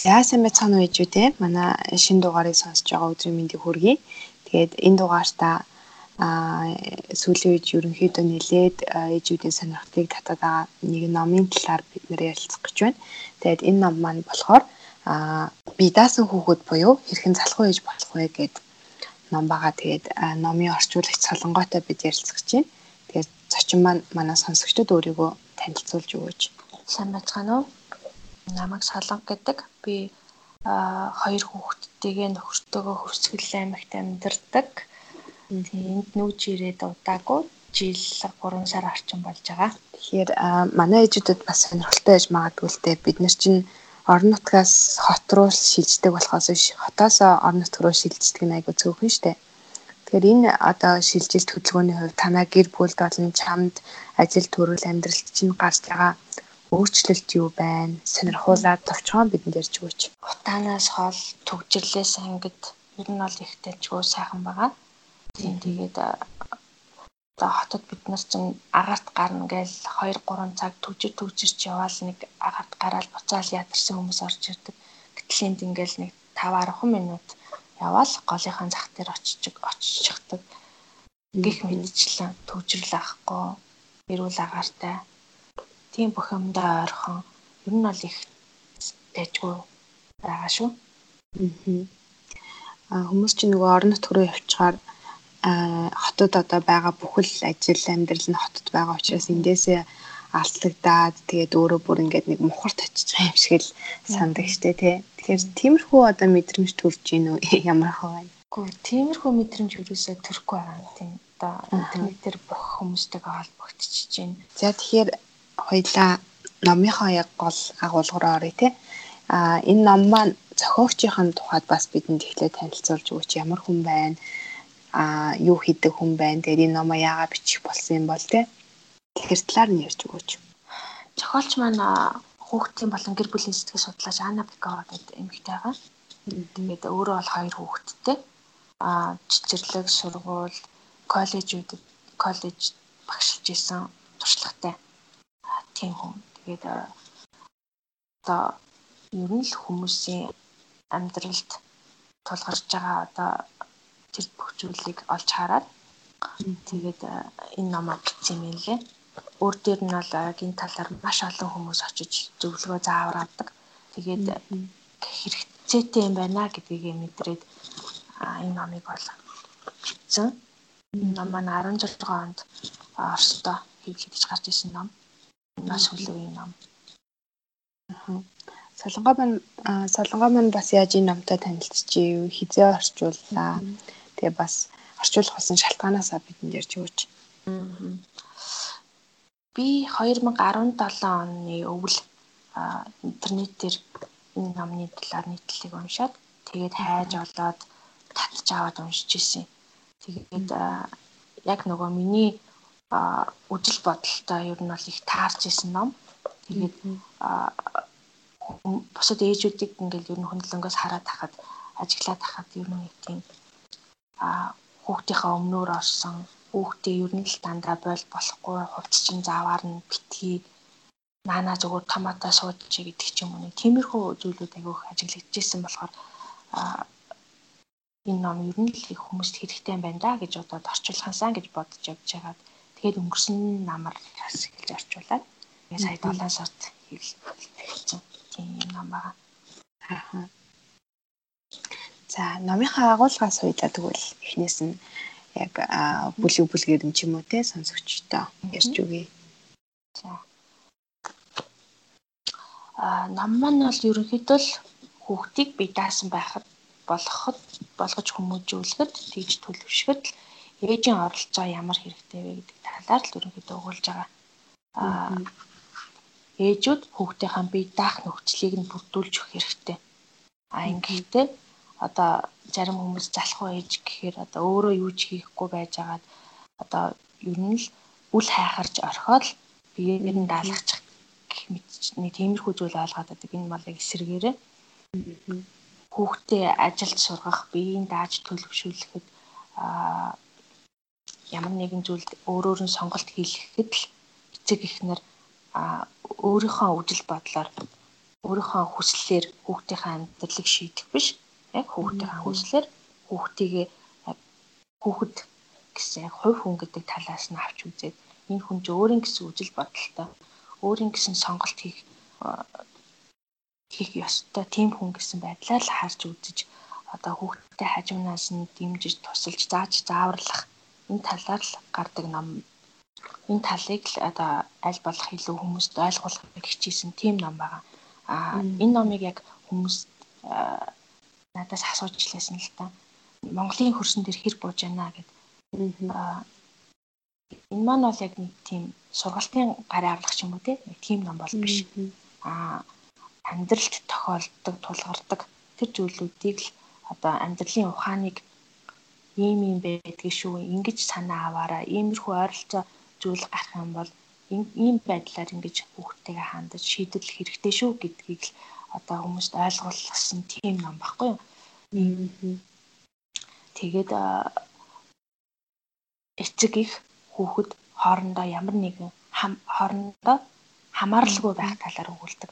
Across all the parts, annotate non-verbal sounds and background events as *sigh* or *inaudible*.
За сайн байцгаана уу ээжүүд ээ. Манай шинэ дугаарыг сонсож байгаа өдрийн мэндийг хүргэе. Тэгээд энэ дугаартаа аа сүүлийн үед ерөнхийдөө нэлээд ээжүүдийн сонирхлыг татаад байгаа нэг номын талаар бид нэр ярилцах гэж байна. Тэгээд энэ ном маань болохоор аа би даасан хүүхэд буюу хэрхэн залхуу ээж болох вэ гэд ном байгаа. Тэгээд номын орчуулагч Солонготой бид ярилцах гэж байна. Тэгээд зочин маань манай сонсогчдод өөрийгөө танилцуулж өгөөч. Сайн байцгаана уу? намайг Солонго гэдэг. Би хоёр хүүхэдтэйгээ нөхөртөөгөө хөвсгөл аймагт амьдардаг. Тэнд нүүж ирээд удаагүй жил 3 сар орчим болж байгаа. Тэгэхээр манай ээжүүдэд бас сонирхолтой байж магадгүй л дээ. Бид нар чинь орон нутгаас хот руу шилждэг болохоос биш хотоос орон нутг руу шилждэг нь айгүй цөөхөн штэ. Тэгэхээр энэ одоо шилжилт хөдөлгөөний хувьд танай гэр бүлд болон чамд ажил төрөл амьдралт чинь гарч байгаа өөрчлөлт юу байна? Сонирхуулаад товчхон бидэнд ярьж өгөөч. Утаанаас хол төгжрлээс ангид ер нь бол их тажгүй сайхан байгаа. Тийм тэгээд одоо хотод бид нар чинь агаарт гарна гээл 2 3 цаг төгжир төгжирч яваал нэг агаарт гараал буцаал ядарсан хүмүүс орж ирдэг. Гэтэл энд ингээл нэг 5 10 минут яваал голынхаа зах дээр очиж очихдаг. Гэх мэдчлэн төгжрөл авахгүй эрүүл агаартай тийм бүх юмдаа ойрхон ер нь бол их дэжгүй байгаа шүү. Аа хүмүүс чинь нөгөө орон нутг руу явчихаар хотод одоо байгаа бүхэл ажил амьдрал нь хотод байгаа учраас эндээсээ алтлагдаад тэгээд өөрөө бүр ингээд нэг мухарт очиж байгаа юм шиг л сандаг штэ тий. Тэгэхээр тиймэрхүү одоо мэдрэмж төрж гин үү *laughs* ямар хаа байна. Гэхдээ тиймэрхүү мэдрэмж юусаа төрөхгүй байгаа юм тийм. Одоо интернетээр бүх хүмүүстэйгээ холбогдчихж байна. За тэгэхээр хоёлаа номынхоо яг гол агуулгаар оръё те. А энэ ном маань зохиогчийн тухайд бас бидэнд эхлээд танилцуулж өгөөч ямар хүн байна? А юу хийдэг хүн байна? Тэгээд энэ номоо яагаад бичих болсон юм бол те. Тэгэхээр талаар нь ярьж өгөөч. Зохиолч маань хүүхдийн болон гэр бүлийн сэтгэл судлаач Анна Бекова гэдэг эмэгтэй байгаа. Тэгээд өөрөө бол хоёр хүүхэдтэй. А чичирлэг сургууль коллежүүдэд коллеж багшилж исэн тийм хүн. Тэгээд одоо ер нь л хүмүүсийн амьдралд тулгарч байгаа одоо тэр бүх зүйлийг олж хараад тэгээд энэ номоо бичсэн юм лээ. Өөр дээр нь бол гин талаар маш олон хүмүүс очиж зөвлөгөө заавар авдаг. Тэгээд хэрэгцээтэй юм байна гэдгийг мэдрээд энэ номыг бол бичсэн. Энэ ном маань 16 онд Оросдо хэвлэгдэж гарч ирсэн ном маш хүлээвэн ном. Солонгоо маань солонгоо маань бас яаж энэ номтой танилцчихъя юу хизээ орчууллаа. Тэгээ бас орчуулах болсон шалтгаанаасаа бидэнд ярьж өгөөч. Би 2017 оны өвөл интернетээр энэ номны талаар нийтлэлийг уншаад тэгээд хайж олоод татж аваад уншиж ирсэн. Тэгээд яг нөгөө миний үжил бодолтой ер нь бол их таарч исэн ном. Тэгээд бусад ээжүүдийг ингээл ер нь хөндлөнгөөс хараад тахад ажиглаад тахад ер нь тийм а хүүхдийнхаа өмнөөр орсон. Хүүхдээ ер нь л дандаа бойл болохгүй хувц чинь заавар нь битгий наана зүгээр томатоо сууж гэдэг ч юм уу. Нэг тиймэрхүү зүйлүүд агиох ажиглагдчихсэн болохоор энэ ном ер нь л их хүмүүст хэрэгтэй юм байна да гэж одоо орчуулхансан гэж бодож явж байгаад Тэгээд өнгөрсөн намар бас эхэлж орчуулад тэгээ сая 7 сард хийлсэн. Тийм ном байгаа. Аа. За номынхаа агуулгаас хоёлаа тэгвэл эхнээс нь яг бүлэг бүлгээр нь ч юм уу те сонсогчтой ярьж үгэй. За. Аа ном маань бол ерөнхийдөө л хүүхдийг бие даасан байхад болгоход болгож хүмүүжүүлэхэд тэгж төлөвшөхөд ээжийн оролцоо ямар хэрэгтэй вэ гэдэг талаар л ерөнхийдөө өгүүлж байгаа. Аа ээжүүд хүүхдийнхаа бие даах нөхцөлийг нь бүрдүүлж өгөх хэрэгтэй. А ингэхдээ одоо зарим хүмүүс залхуу ээж гэхээр одоо өөрөө юу ч хийхгүй байжгаад одоо ер нь л үл хайхарж орхоод биеэр нь даалгачих гэх мэт нэг тиймэрхүү зүйл ойлгоод байдаг. Энэ яг эсэргээрээ хүүхдээ ажилд сургах, биеийг дааж төлөвшүүлэхэд аа ямар нэгэн зүйлд өөрөөр нь сонголт хийлгэхэд л эцэг эхнэр а өөрийнхөө үжил бодлоор өөрийнхөө хүслээр хүүхдийнхээ амьдралыг шийдэх биш. Яг хүүхдийнхээ хүслээр хүүхдийгээ хүүхэд гэсэн яг хувь хүн гэдэг талаас нь авч үзээд энэ хүн ч өөрийн гэсэн үжил бодолтой өөрийн гэсэн сонголт хийх хийх ёстой тийм хүн гэсэн байдлаар л харж үзэж одоо хүүхдтэй хажуунаас нь дэмжиж тусалж зааж зааварлах энэ талаар л гардаг ном энэ талыг л одоо аль болох илүү хүмүүст ойлгуулахыг хичээсэн тийм ном байгаа. А энэ номыг яг хүмүүс надаас асууж илээсэн л та. Монголын хөрсөн дээр хэр бууж байна гэд. Энэ маань бол яг нэг тийм сургалтын гарын авлах юм уу те? Тийм ном бол биш. А амьдралд тохиолддог, тулгардаг тэр зүйлүүдийг л одоо амьдралын ухааныг ийм юм байдгийг шүү ингэж санаа аваараа иймэрхүү ойролцоо зүйл гарах юм бол ийм байдлаар ингэж хүүхдтэйгээ хандаж шийдэл хэрэгтэй шүү гэдгийг л одоо хүмүүст ойлгуулсан тийм ном баггүй юу. Тэгээд эцэг их хүүхэд хоорондоо ямар нэгэн хоорондоо хамааралгүй байх талаар өгүүлдэг.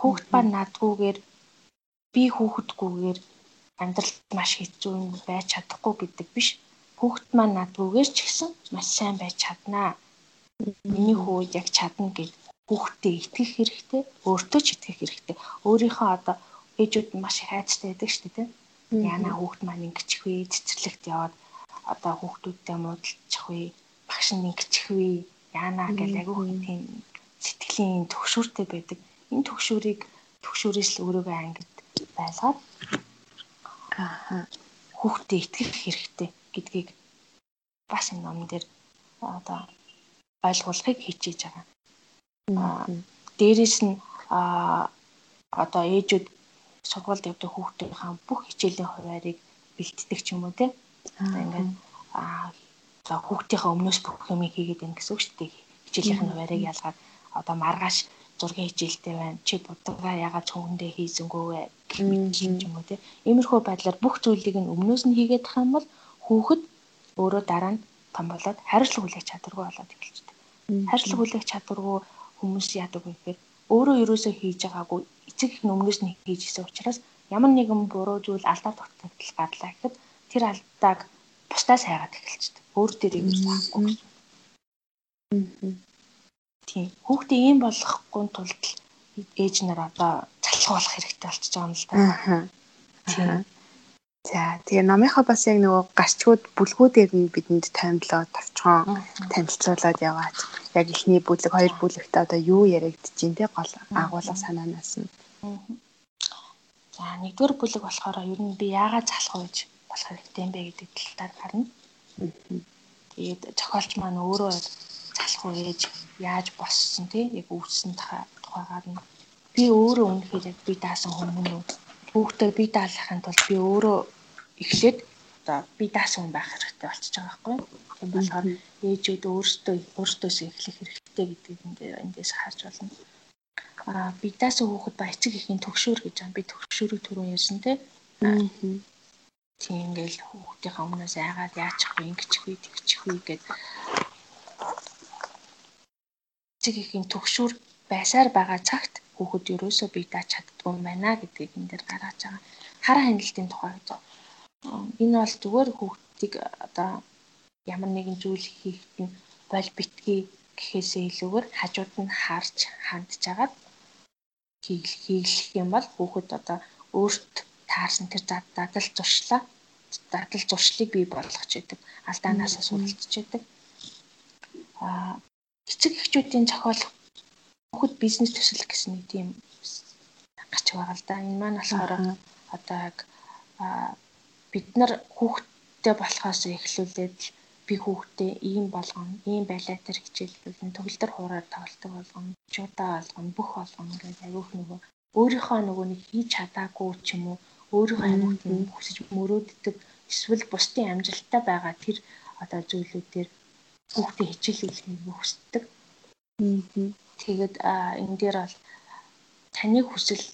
Хүүхэд ба наадгүйгээр би хүүхэдгүйгээр амьдралд маш хэцүү юм байж чадахгүй гэдэг биш. Хүүхэд маань наадгүйгээр ч гэсэн маш сайн байж чаднаа. Миний хүү яг чадна гэд хүүхдэд итгэх хэрэгтэй, өөртөө ч итгэх хэрэгтэй. Өөрийнхөө одоо ээжүүд маш их айцтай байдаг шүү дээ. Яна хүүхд маань ингэчих вэ, цэцэрлэгт яваад одоо хүүхдүүдтэй муудалчих вэ, багш нь ингэчих вэ, яана гэл агиух тийм сэтгэлийн төгшүүртэй байдаг. Энэ төгшүүрийг төгшүүрээс л өөрийгөө ангид байлгаад аа хүүхдэд итгэх хэрэгтэй гэдгийг бас энэ номон дээр одоо ойлгуулахыг хичээж байгаа. Аа дээрэс нь аа одоо ээжүүд сургуульд явдаг хүүхдийнхээ бүх хичээлийн хуваарийг бэлтдэг ч юм уу те. Ингээд аа за хүүхдийнхээ өмнөөс бүх юм хийгээд байна гэсэн үг шүү дээ. Хичээлийн хуваарийг ялгаад одоо маргааш зургийн хичээлтэй байна. Чи будгаа ягаад цөөхөндөө хийсэнгүү вэ гэх юм уу те. Иймэрхүү байдлаар бүх зүйлийг нь өмнөөс нь хийгээд тах юм бол хүүхэд өөрөө дараа нь том болоод хариуцлага хүлээх чадваргүй болоод эхэлжтэй. Хариуцлага хүлээх чадваргүй хүмүүс яадаг вэ гэхээр өөрөө ерөөсөө хийж байгаагүй эцэг их өмнөөс нь хийж исэн учраас ямар нэгэн буруу зүйл алдаа тогтогдол гарлаа гэхэд тэр алдааг бусдаас хайгаад эхэлжтэй. Өөр дээр юм санахгүй. Тийм. Хүүхдээ ийм болгохгүй тулд ээж нар одоо залхуулах хэрэгтэй болчихж байгаа юм л да. Аа. За тэгээ номынхоо бас яг нөгөө гарчгууд бүлгүүдээр нь бидэнд таймлоо товчхон танилцуулаад яваач. Яг ихний бүлэг, хоёр бүлэгт одоо юу байна те гол агуулга санаанаас нь. За нэгдүгээр бүлэг болохоор ер нь би яагаад залах вэ болох хэрэгтэй юм бэ гэдэг талаар харна. Тэгээд зохиолч маань өөрөө залах үеж яаж боссон тий яг өвсөн тухайгаар нь. Би өөрөө үнэхээр яг би даасан хүмүүс үү? Хүүхдээ би даалахын тулд би өөрөө эхлээд одоо би даасан хүн байх хэрэгтэй болчихж байгаа байхгүй тийм болохоор ээжүүд өөрсдөө өөртөөс эхлэх хэрэгтэй гэдгийг эндээс харж байна а би даасан хүүхэд ба эцэг ихийн төгшүүр гэж байгаа. Би төгшүүрийг түрүүн ярьсан тийм тийм ингээл хүүхдийнхээ өмнөөс айгаад яачих вэ ингэчих вэ ихийн төгшүүр байсаар байгаа цагт хүүхэд ерөөсөө бие дааж чаддгүй байна гэдгийг энэ дээр гаргаж байгаа. Хараа хяналтын тухай гэж. Энэ бол зүгээр хүүхдийг одоо ямар нэгэн зүйл хийхэд нь бол битгий гэхээсээ илүүгээр хажууд нь харж хандж агаад хийх юм бол хүүхэд одоо өөрт таарсан тэр дадал зуршлаа дадал зуршлыг бий болгож идэг алдаанаасаа суралцж идэг. Аа эцэг эхчүүдийн зохиол хүүхэд бизнес төсөл гэсэн нэг тийм гарч байгаа л да. Энэ маань болохоор одоо яг бид нар хүүхдтэй болохоос эхлүүлээд би хүүхдээ ийм болгоно, ийм байлаа төр хичээлбэл төгөлдөр хуураар тоглолтог болгоно, чудаа болгоно, бүх болгоно гэдэг аюух нөгөө өөрийнхөө нөгөө нэг хийж чадаагүй ч юм уу, өөрийнхөө тийм хүсэж мөрөөддөг эсвэл бусдын амжилттай байгаа тэр одоо зүйлүүдээр хүүхдээ хичээлүүлэхийг хүсдэг. Тэгээд энэ дээр бол таны хүсэл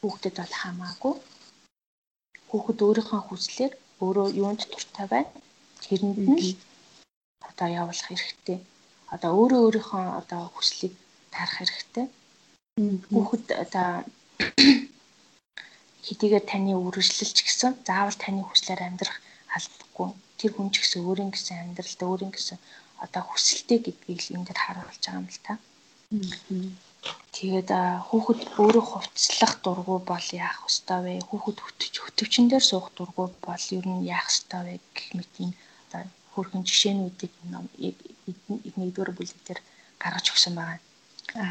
хүүхдэд бол хамаагүй. Хүүхэд өөрийнхөө хүслээр өөрөө юунд дуртай байна. Тэрэнд нь одоо явуулах хэрэгтэй. Одоо өөрөө өөрийнхөө одоо хүслийг тарах хэрэгтэй. Хүүхэд одоо *clears throat* хэдийгээр таны үргэлжлэлч гэсэн заавал таны хүслээр амьдрах албагүй. Тэр хүн ч гэсэн өөрийн гэсэн амьдралд өөрийн гэсэн одоо хүсэлтэй гэдгийг л энд харуулж байгаа юм л та. Тэгээд хүүхэд өөрөө хувцлах дургу бол яах ёстой вэ? Хүүхэд хөтөч хөтөвчөн дээр суух дургу бол ер нь яах ёстой вэ гэх мэт энэ одоо хөрхэн жишээнүүдийг нэгдүгээр бүлэг дээр гаргаж өгсөн байгаа.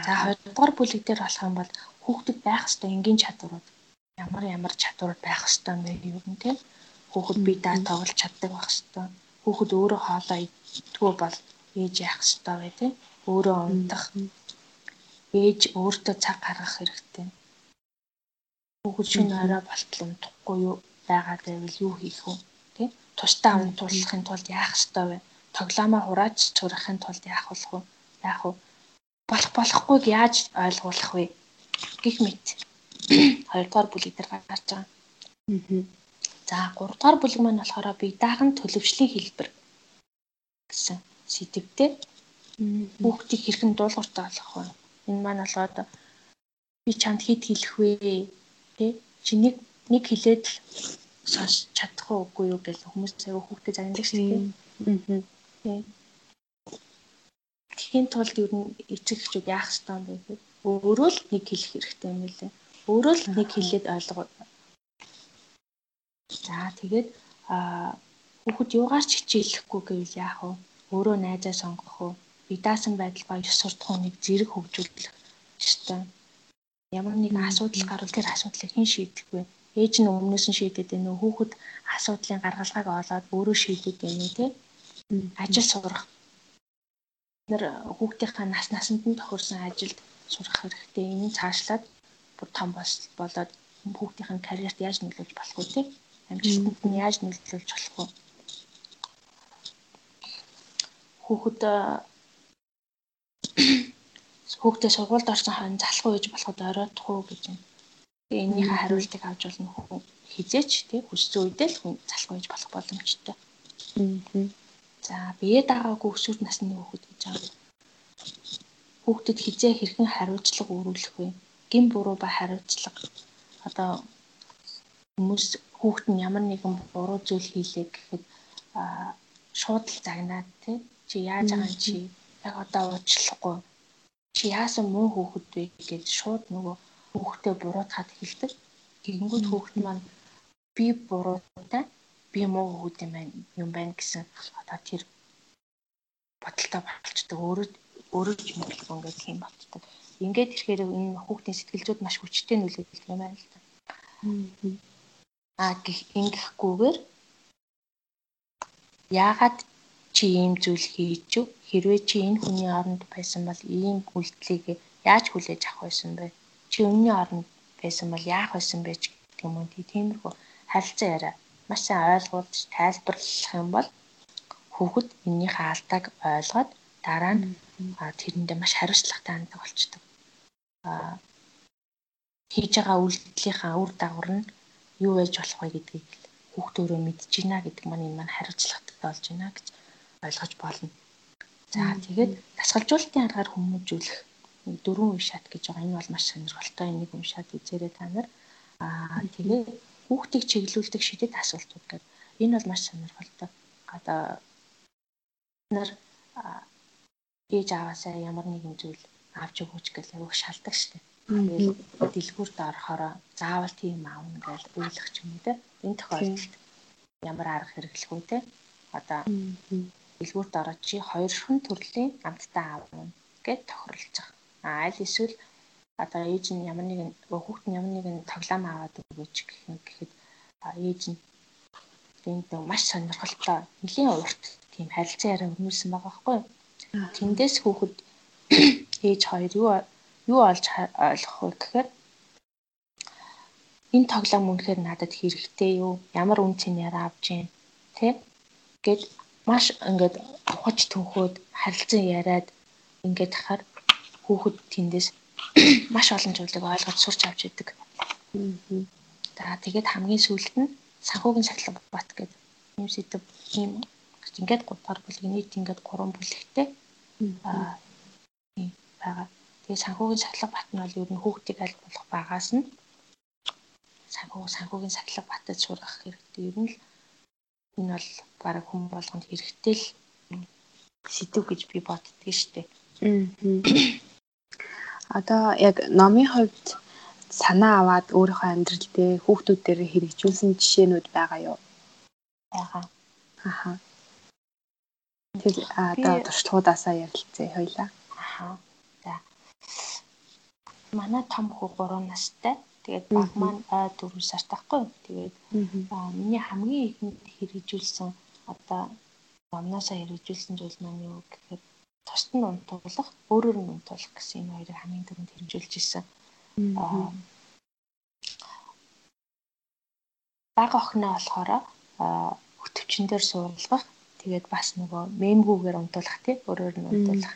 За хоёрдугаар бүлэг дээр болох юм бол хүүхдэд байх ёстой энгийн чадварууд ямар ямар чадвар байх ёстой юм бэ юу юм те хүүхэд би даа тоглож чаддаг байх ёстой хүүхэд өөрөө хоолоо идтгүү бол ээж яах ёстой вэ те өөрөө унтах ээж өөртөө цаг гаргах хэрэгтэй. Хүүхэд шинэ орой болтол унтахгүй юу байгаа байвал юу хийх вэ те тусдаа унтуулахын тулд яах ёстой вэ? Тоглоомоо хурааж сурахын тулд яах болох вэ? Яах вэ? Болох болохгүйг яаж ойлгуулах вэ? Гэх мэт. *coughs* Хоёрдугаар бүлэг дээр гарч байгаа. За гуравдугаар бүлэг маань болохоор бие даахан төлөвшлийн хэлбэр гэсэн сэдвтэй хүүхдийг хэрхэн дуулууртай болох вэ? Энэ маань болоод би чамд хэд хэлэх вэ? Тэ чи нэг нэг хэлээд л сонсч чадах уугүй юу гэж хүмүүс аяга хүүхдэд загнадаг шүү дээ. Аа. Тэхийн тулд ер нь эцэг эхчүүд яах ёстой юм бэ өөрөө л нэг хэлэх хэрэгтэй юм лээ. Өөрөө л нэг хэлээд ойлгоо. За тэгээд хүүхэд юугаар ч хичээлэхгүй гэвэл яах вэ? Өөрөө найзаа сонгох уу? Би даасан байдал ба ёс суртах уу нэг зэрэг хөгжүүлэх ёстой. Ямар нэгэн асуудал гарвал тэр асуудлыг хэн шийдэх вэ? Ээж нь өмнөөс нь шийдэд байна уу? Хүүхэд асуудлын гаргалгааг олоод өөрөө шийдэд байна те? Ажил сурах. Нэр хүүхдийнхаа нас насанд нь тохирсон ажилд сурах хэрэгтэй. Энэ цаашлаад бүр том болоод хүүхдийн карьерт яаж нөлөөлж болох вэ тийм амжилтанд нь яаж нөлөөлж болох вэ хүүхэд хүүхдээ сургуульд орсон хойно залах үйж болоход ороодох уу гэж байна. Тэгээ энэнийхээ хариултыг авч болно хүн хизээч тий хүссэн үедээ л хүн залах үйж болох боломжтой. За бие дагаагүй өсвөр насны хүүхэд гэж байгаа. Хүүхдэд хизээ хэрхэн хариуцлага өргөх вэ? гин буруу ба хариуцлага одоо хүмүүс хүүхэд нь ямар нэгэн буруу зүйл хийлээ гэхэд шууд л загнаад тий чи яаж байгаа юм чи? Яг одоо уучлахгүй. Чи яасан муу хүүхэд вэ гэж шууд нөгөө хүүхдээ буруутгаад хэлдэг. Тэгэнгүүт хүүхэд маань би буруутай би муу хүүхэд юм байна юм байна гэсэн одоо тэр бодолтой болчдөг өөрөө өөрөө ч мэдлгүй ингээд тийм болчдөг Ингээд ирэхээр энэ хүүхдийн сэтгэлзүүд маш хүчтэй нөлөөлдөг юм байна л да. Аа гэх ингэхгүйгээр яагаад чи ийм зүйл хийж юу? Хэрвээ чи энэ хүний оронд байсан бол ийм үйлдэлийг яаж хүлээж авах байсан бэ? Чи өмнө оронд байсан бол яах байсан бэ гэх юм уу? Тиймэрхүү харилцаа яриа маш сайн ойлгуулж тайлбарлах юм бол хүүхэд эннийхээ алдааг ойлгоод дараа нь тэрэндээ маш хариуцлагатай ханддаг болчдөг хийж байгаа үйлдэлийнхаа үр дагавар нь юу байж болох вэ гэдгийг хүүхд өөрөө мэдж байна гэдэг маань энэ маань хариуцлагатай болж байна гэж ойлгож болно. За тэгээд дасгалжуулалтын аргаар хүмүүжүүлэх дөрвөн үе шат гэж байгаа. Энэ бол маш сонирхолтой нэг үе шат үзээрэй та нар. Аа тэгээд хүүхдийг чиглүүлдэг шидэт асуултууд гэдэг. Энэ бол маш сонирхолтой. Одоо нар ээж аваасаа ямар нэгэн зүйл авч өгөөч гэж аяг шалдаг штеп. Дэлгүүрт орохороо заавал тийм аавна гэж ойлгох ч юм уу те. Энэ тохиолдолд ямар арга хэрэглэх вэ те. Одоо дэлгүүрт ороод чи хоёрхан төрлийн амттай аавна гэж тохирлож байгаа. А аль эсвэл одоо ээж нь ямар нэгэн хүүхэд нь ямар нэгэн тоглоом аваад өгөөч гэх юм гэхэд ээж нь тэнд маш сонирхолтой нэлийн урт тийм харилцаа яриа өрнүүлсэн байгаа байхгүй. Тэндээс хүүхэд ээж хоёр юу юу олж ойлгох вэ гэхээр энэ тоглоом үнэхээр надад хэрэгтэй юу? Ямар үн цэнээр авч гин тэ гэд маш ингээд ухаж төнхөөд харилцан яриад ингээд тахаар хүүхэд тэндээс *coughs* маш олон зүйлийг ойлгож сурч авч идэг. За тэгээд хамгийн сүүлд нь санхүүгийн сахилга бат гэдэг юм сэдв юм ингээд 3 дахь бүлэг нийт ингээд 3 бүлэгтэй байгаа. Тэгээ санхүүгийн сахилга бат нь бол ер нь хүүхдийг аль болох багаас нь санхүү санхүүгийн сахилга батад сургах хэрэгтэй. Ер нь л энэ бол бараг хүн болгонд хэрэгтэй л сэдв гэж би боддөг шүү дээ. Одоо яг номын хувьд санаа аваад өөрийнхөө амьдрал дээр хүүхдүүд дээр хэрэгжүүлсэн жишээнүүд байгаа юу? Байгаа. Аха. Тэр одоо туршлагуудаасаа ярилцъя хоёлаа. Аха. Манай том хүү 3 настай. Тэгээд баг маань ой 4 сартай байхгүй. Тэгээд миний хамгийн ихэнд хэрэгжүүлсэн одоо номноосоо хэрэгжүүлсэн зүйл маань юу гэхээр тусад нь унтуулах, өөрөөр нь унтуулах гэсэн энэ хоёрыг хамгийн түрүүнд хэрэгжүүлж ирсэн. Аа баг охиноо болохоор хөтөвчөн дээр суулгах тэгээд бас нөгөө мемгүүгээр унтуулах тий өөрөөр нь унтуулах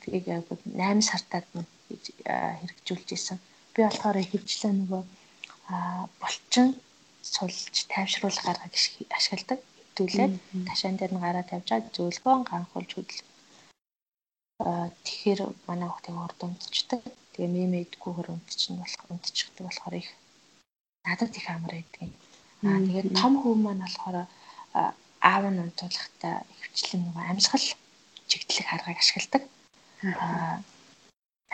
гэдгийг яг 8 сартаад нь хэрэгжүүлж исэн. Би болохоор хөвчлээ нөгөө булчин сулж тайвшруулах гаргаж ашигладаг. Хэвтүүлээд ташаан дээр нь гараа тавьжаад зөвлгөөн ганхуулж хөдөл. Тэгэхээр манай хүүхдийн урд унтчихдаг. Тэгээ мемэдгүүгээр унтчихна болох унтчихдаг болохоор их надад их амар байдаг. Аа тэгээд том хүү маань болохоор аав нь унтуулахдаа хөвчлэн нөгөө амьсгал чигтлэх аргыг ашигладаг. Аа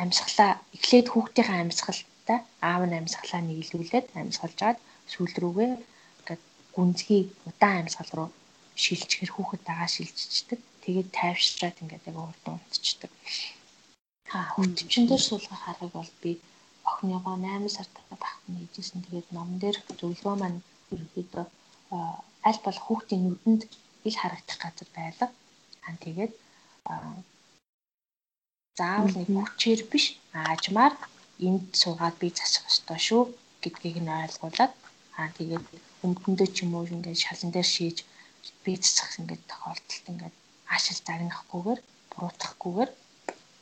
амьсгалаа эхлээд хүүхдийнхээ амьсгалтай аав нь амьсгалаа нийлүүлээд амьсгалж аваад сүүл рүүгээ ингээд гүнзгий удаан амьсгал руу шилжчихэр хүүхэд дагаа шилжчихдэг. Тэгээд тайвшраад ингээд яг урд унтчихдаг. Аа хөтөвчөн дээр суулгах аргыг бол би охиныгоо 8 сартай багтны хийжсэн. Тэгээд номон дээр зөвлөгөө маань ерөөдөө аль болох хүүхдийн нүдэнд ил харагдах газар байлга. Аа тэгээд заавал нэг хүчээр биш аажмаар энд суугаад би засах ёстой шүү гэдгийг нь ойлгуулад аа тэгээд өмдөндөө ч юм уу ингээд шалан дээр шийж би засах ингээд тохиолдолд ингээд аашил загнахгүйгээр буруутгахгүйгээр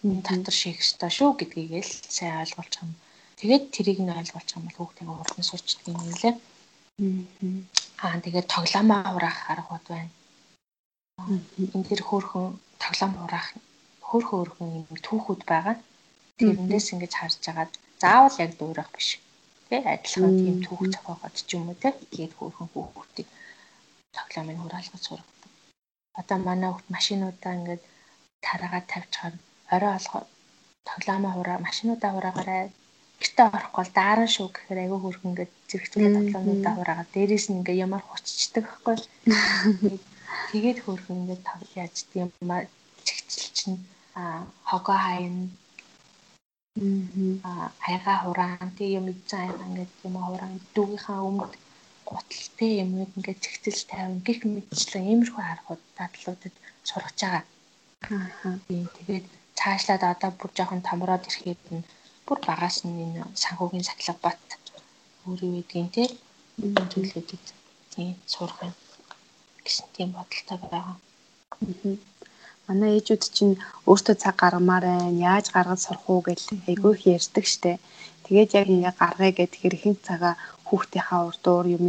энэ татвар шийх ёстой шүү гэдгийг л сайн ойлгуулчих юм. Тэгээд тэрийг нь ойлгуулчих юм бол хүүхдийн урд нь суучдаг юм лээ. Аа тэгээд тоглоомоо хураах аргууд байна. Энд тэр хөөхөн тоглоом хураах хөөх хөөхөн юм түүхүүд байгаа. Тэрнээс ингэж харж агаад заавал яг дуурах биш. Тэ адилхан тийм түүх зохиогоод ч юм уу тэ тэгээд хөөхөн хүүхдүүдийг тоглоомыг хураалгаж сургадаг. Одоо манай хүүхд машинуудаа ингээд тараагаад тавьчихаар орой олгоо тоглоомоо хураа машинуудаа хураагаарай гэртээ орохгүй бол дааран шүү гэхээр айгүй хөрх ингээд зэрэгцүүлээ тоглоомнуудаа хураагаад дээрээс нь ингээд ямар хурцчдаг байхгүй. *laughs* Тэгээд хөрх ингээд яаж тийм чигчил чинь хогоо хайна аа хайгаа хураан. Тий юм хайгаа ингээд юм хураан. Дүүгийнхаа өмд гуталтай юм ингээд чигтэл тавин гих мэдчлэн. Иймэрхүү харахад татлуудад сургаж байгаа. Аа тэгээд цаашлаад одоо бүр жоохон томроод ирэхэд нь бүр багаас нь энэ санхүүгийн сахилга бат өөрөө гэдгийг тий зүйлүүдэд тий сурах юм. Гэсэн тийм бодолтой байгаа. Аа манай ээжүүд чинь өөртөө цаг гаргамаар байна. Яаж гаргаж сурах уу гэж айгүй их ярьдаг штэ. Тэгээд яг ингээ гаргая гэд хэрхэн цагаа хүүхдийнхаа урдуур юм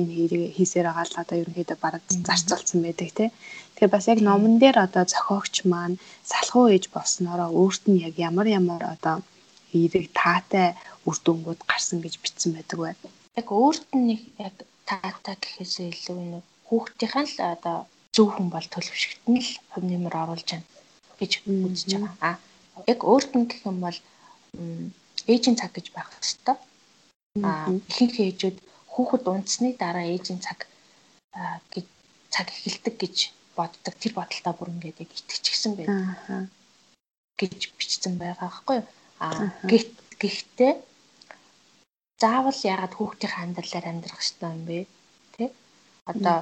хийсээр байгаа л одоо ерөнхийдөө бараг зарцуулсан байдаг тий. Тэгэхээр бас яг номон дээр одоо зохиогч маань салхуу ээж болсноороо өөрт нь яг ямар ямар одоо эерэг таатай үр дүнгууд гарсан гэж бичсэн байдаг байна. Яг өөрт нь яг таатай гэхээсээ илүү нэг хүүхдийнхэн л одоо зөв хүн бол төлөвшөлт нь л хөв нэмэр оруулж байна гэж үзэж байгаа. А яг өөрт нь гэх юм бол ээжийн цаг гэж байх хэвээр. А ихэнх ээжүүд хүүхэд унтсны дараа ээжийн цаг гэж цаг эхэлдэг гэж боддог. Тэр бодолтой бүр ингээд яг итгэчихсэн байдаг. гэж бичсэн байгаа байхгүй юу? А гэхдээ заавал ягаад хүүхдийн амьдралаар амьдрах ёстой юм бэ? Тэ? Одоо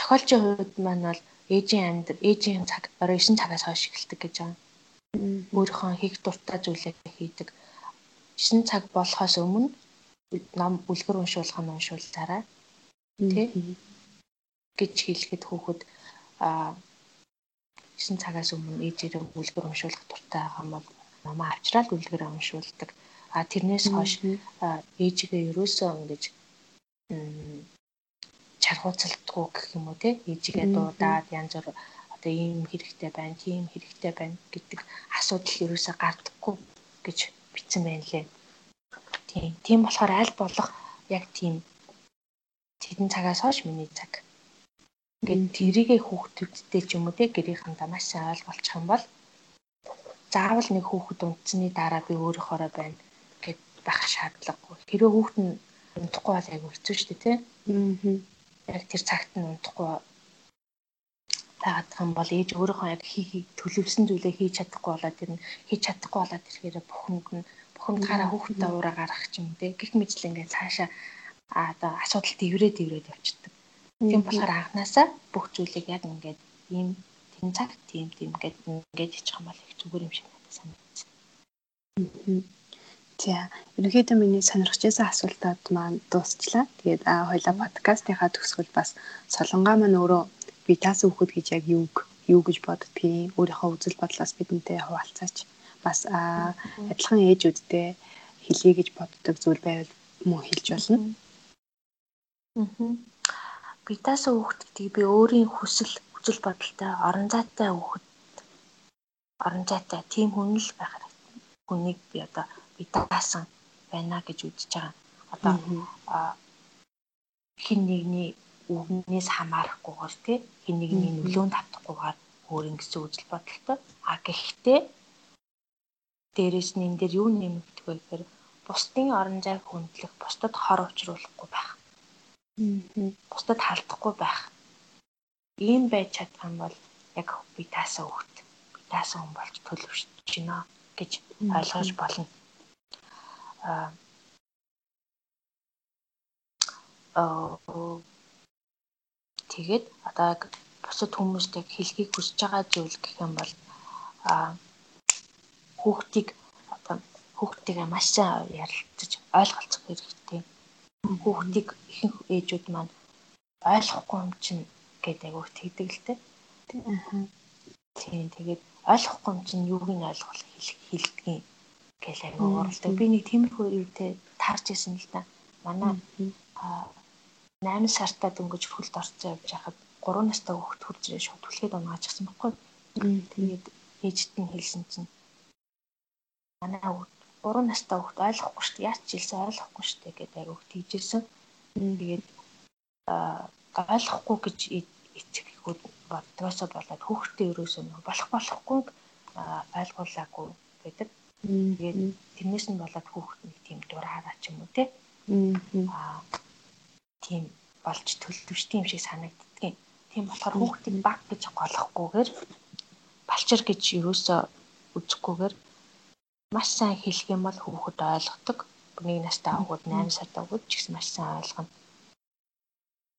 зохиолчийн хувьд маань бол ээжийн амьдрал ээжийн цаг орой 9 цагаас хойш эхэлдэг гэж байгаа. Өөрийнхөө хийх дуртай зүйлээ хийдэг. 9 цаг болохоос өмнө ном үлгэр уншуулах нь уншуулсараа тий гэж хэлэхэд хүүхэд а 9 цагаас өмнө ээжээрээ үлгэр уншуулах дуртай байгаа маа намаа авчраад үлгэр уншуулдаг. А тэрнээс хойш ээжигээ ерөөсөө ингэж чаргууцалдгүй гэх юм уу те ээжигээ дуудаад янз бүр одоо ийм хэрэгтэй байна, тийм хэрэгтэй байна гэдэг асуудал ерөөсөө гардаггүй гэж бичсэн байна лээ. Тийм. Тийм болохоор аль болох яг тийм тэдэн цагаас хойш миний цаг. Ингээд тэрийгэ хүүхдүүдтэй ч юм уу те гэрийнхандаа маш сайн ойлгуулчих юм бол заавал нэг хүүхэд унтсны дараа би өөрийнхоороо байна гэд байх шаардлагагүй. Хэрэв хүүхэд нь унтахгүй бол айгүй хэцүү шүү дээ тий. Аа. Яг тэр цагт нь унтахгүй байгаад юм бол ээж өөрийнхөө яг хийхийг төлөвлөсөн зүйлээ хийж чадахгүй болоод тэр нь хийж чадахгүй болоод ирэхээр бухимд нь бухимдгаараа хүүхдээ уураа гаргах ч юм тий. Гэх мэт л ингээд цаашаа а одоо асуудал дэврээ дэврээд явчихдаг. Тийм болохоор анханасаа бүх зүйлийг яг ингээд ийм тэн цаг тийм тийм гэд ингээд ичих юм бол их зүгээр юм шиг надад санагдсан. За ерөнхийдөө миний сонирхож байсан асуултууд маань дуусчлаа. Тэгээд хоёлаа подкастынхаа төгсгөл бас солонгоо маань өөрөө би таас өгөхөд гэж яг юу юу гэж боддгийг өөрийнхөө үзэл бодлоос бидэнтэй хуваалцаач. Бас адилхан ээжүүдтэй хэлье гэж боддог зүйл байвал мөн хэлж болно. Аа. Би таас өгөхөд гэдгийг би өөрийн хүсэл үзэл бодолтой орон зайтай өгөхөд орон зайтай тийм хүн л байх хэрэгтэй. Хүнийг би одоо би даасан байна гэж үзэж байгаа. Одоо хин нэгний үгнээс хамаарахгүйгээр тий хин нэгний нөлөөнд автахгүйгээр өөр ингэсэн үзэл бодолтой. А гэхдээ дээрэс нь энэ дээр юу нэмэгдэх вэ гэхээр бусдын орон зайг хөндлөх, бусдад хор учруулахгүй байх. Бусдад халдахгүй байх. Ийм байж чадах юм бол яг би таасаа хөвгт. Би таасаа хүн болж төлөвшөж байна гэж ойлгож болно аа тэгээд одоо бусад хүмүүст яг хэлхийг хүсэж байгаа зүйл гэх юм бол аа хүүхдийг одоо хүүхдтэйгээ маш сайн ярилцаж ойлголцох хэрэгтэй. Хүүхдийг ихэнх ээжүүд маань ойлгохгүй юм чинь гэдэг айгуу дээ. Тийм тэгээд ойлгохгүй юм чинь юуг нь ойлгох хэлдгийг гэл аяга ууралдаг. Би нэг тиймэрхүү юутэй таарч исэн л да. Манай 8 сартаа дөнгөж хөлд орцсон явж хахад 3 настай хүүхд хурж ирээ шууд түлхээд унаачихсан байхгүй. Тэгээд ээжт нь хэлсэн чинь манай хүүхд 3 настай хүүхд ойлгохгүй шүү дээ. Яаж ч хэлсэн ойлгохгүй шүү дээ гэдэг хүүхд хийжсэн. Тэгээд ойлгохгүй гэж эцэгүүд боддгоосоо болоод хүүхдээ ерөөсөө болох болохгүй ойлгуулаагүй гэдэг. Тэгээд тэрнээс нь болоод хүүхэд нэг тийм дураараа ч юм уу те. Аа тийм болж төлөвштэй юм шиг санагддгийн. Тийм болохоор хүүхдийг баг гэж голохгүйгээр балчир гэж юусоо үзэхгүйгээр маш сайн хэлэх юм бол хүүхэд ойлгодог. Нэг настай авахуд 8 сартай авахуд ч гэсэн маш сайн ойлгоно.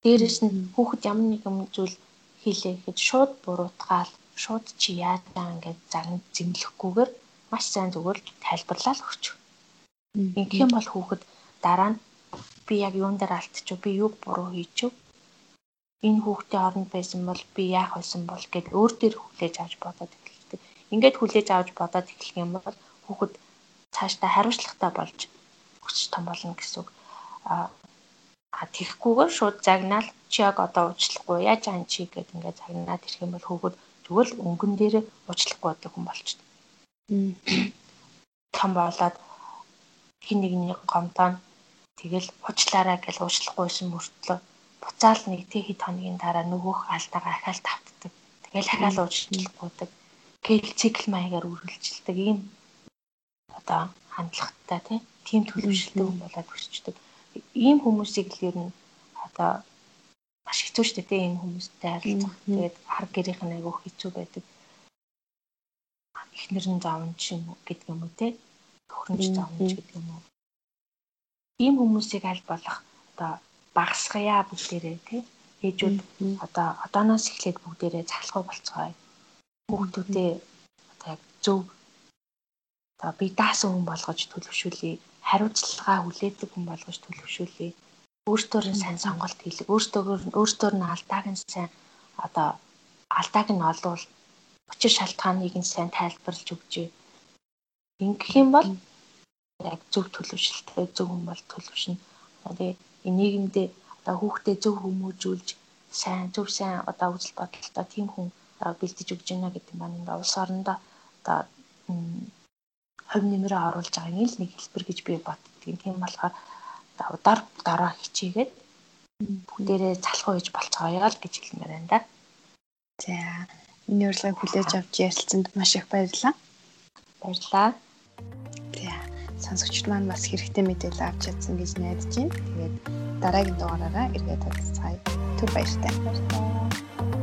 Дээрээс нь хүүхэд ямар нэгэн зүйл хийлээ гэхэд шууд буруутгаал, шууд чи яаж байгаа ингээд загнаж зэмлэхгүйгээр маш сайн зүгээр л тайлбарлаа л өгч. Ингэх юм бол хүүхэд дараа нь би яг юун дээр алдчих вэ? Би юг буруу хийчих вэ? Энэ хүүхдийн оронд байсан бол би яах байсан бол гэд өөр дээр хүлээж авч бодоод эхэлдэг. Ингээд хүлээж авч бодоод эхлэх юм бол хүүхэд цаашдаа хариуцлагатай болж өсч том болно гэсэн үг. А тэгхгүйгээр шууд загнаал чи яг одоо уучлахгүй яаж ан чи гэд ингээд загнаад ирэх юм бол хүүхэд зүгээр л өнгөн дээр уучлахгүй байдаг хүн болчихно том болоод хин нэгний гомдоо тэгэл уучлаарай гэж уучлахгүйсэн мөртлөө буцаал нэг тэг хэд хоногийн дараа нөгөөх алдаага ахаал тавтдаг. Тэгэл ахаал уучлахгүйдэг. Гэл цикл маягаар үргэлжилдэг ийм одоо хандлагатай тийм төлөвшөлтөй хүн болоод өсчдөг. Ийм хүмүүсийг л ер нь одоо маш хэцүү шүү дээ энэ хүмүүстэй харилцах. Тэгээд хар гэрийнх нь айгүй хэцүү байдаг эхнэр нь заавч юм уу гэдэг юм уу те? Төхөөрөмж заавч гэдэг юм уу? Ийм хүмүүсийг аль болох одоо багасгая бүгдээрээ те? Ээжүүд одоо одооноос эхлээд бүгдээрээ цахилгаан болцгоё хүүхдүүдээ одоо яг зөв одоо би даасан хүн болгож төлөвшүүлье хариуцлагаа хүлээдэг хүн болгож төлөвшүүлье өөртөө нь сайн сонголт хийлэг өөртөө өөртөө нь алдааг нь сайн одоо алдааг нь олвол учир шалтгааныг нь сайн тайлбарлаж өгчээ. Ингэх юм бол яг зөв төлөвшөлттэй зөв хүн бол төлөвшнө. Тэгээ энэ нийгэмдээ одоо хүүхдээ зөв хүмүүжүүлж сайн зөв сайн одоо үзэл бодолтой тийм хүн бэлдэж өгч байна гэдэг маань ингээ улс орондоо одоо хувь нэмрээ оруулж байгаа нэг л нэг хэлбэр гэж би боддгийн. Тийм болохоор удаар дараа хичээгээд бүгдээрээ залхуу хийж болцгоё л гэж хэлмээр байна да. За миний урилгыг хүлээж авч ярилцсанд маш их баярлалаа. Баярлалаа. За сонсогчд маань бас хэрэгтэй мэдээлэл авч чадсан гэж найдаж байна. Тэгээд дараагийн дугаараараа эргээд уулзцаая. Түр баяртай. Баярлалаа.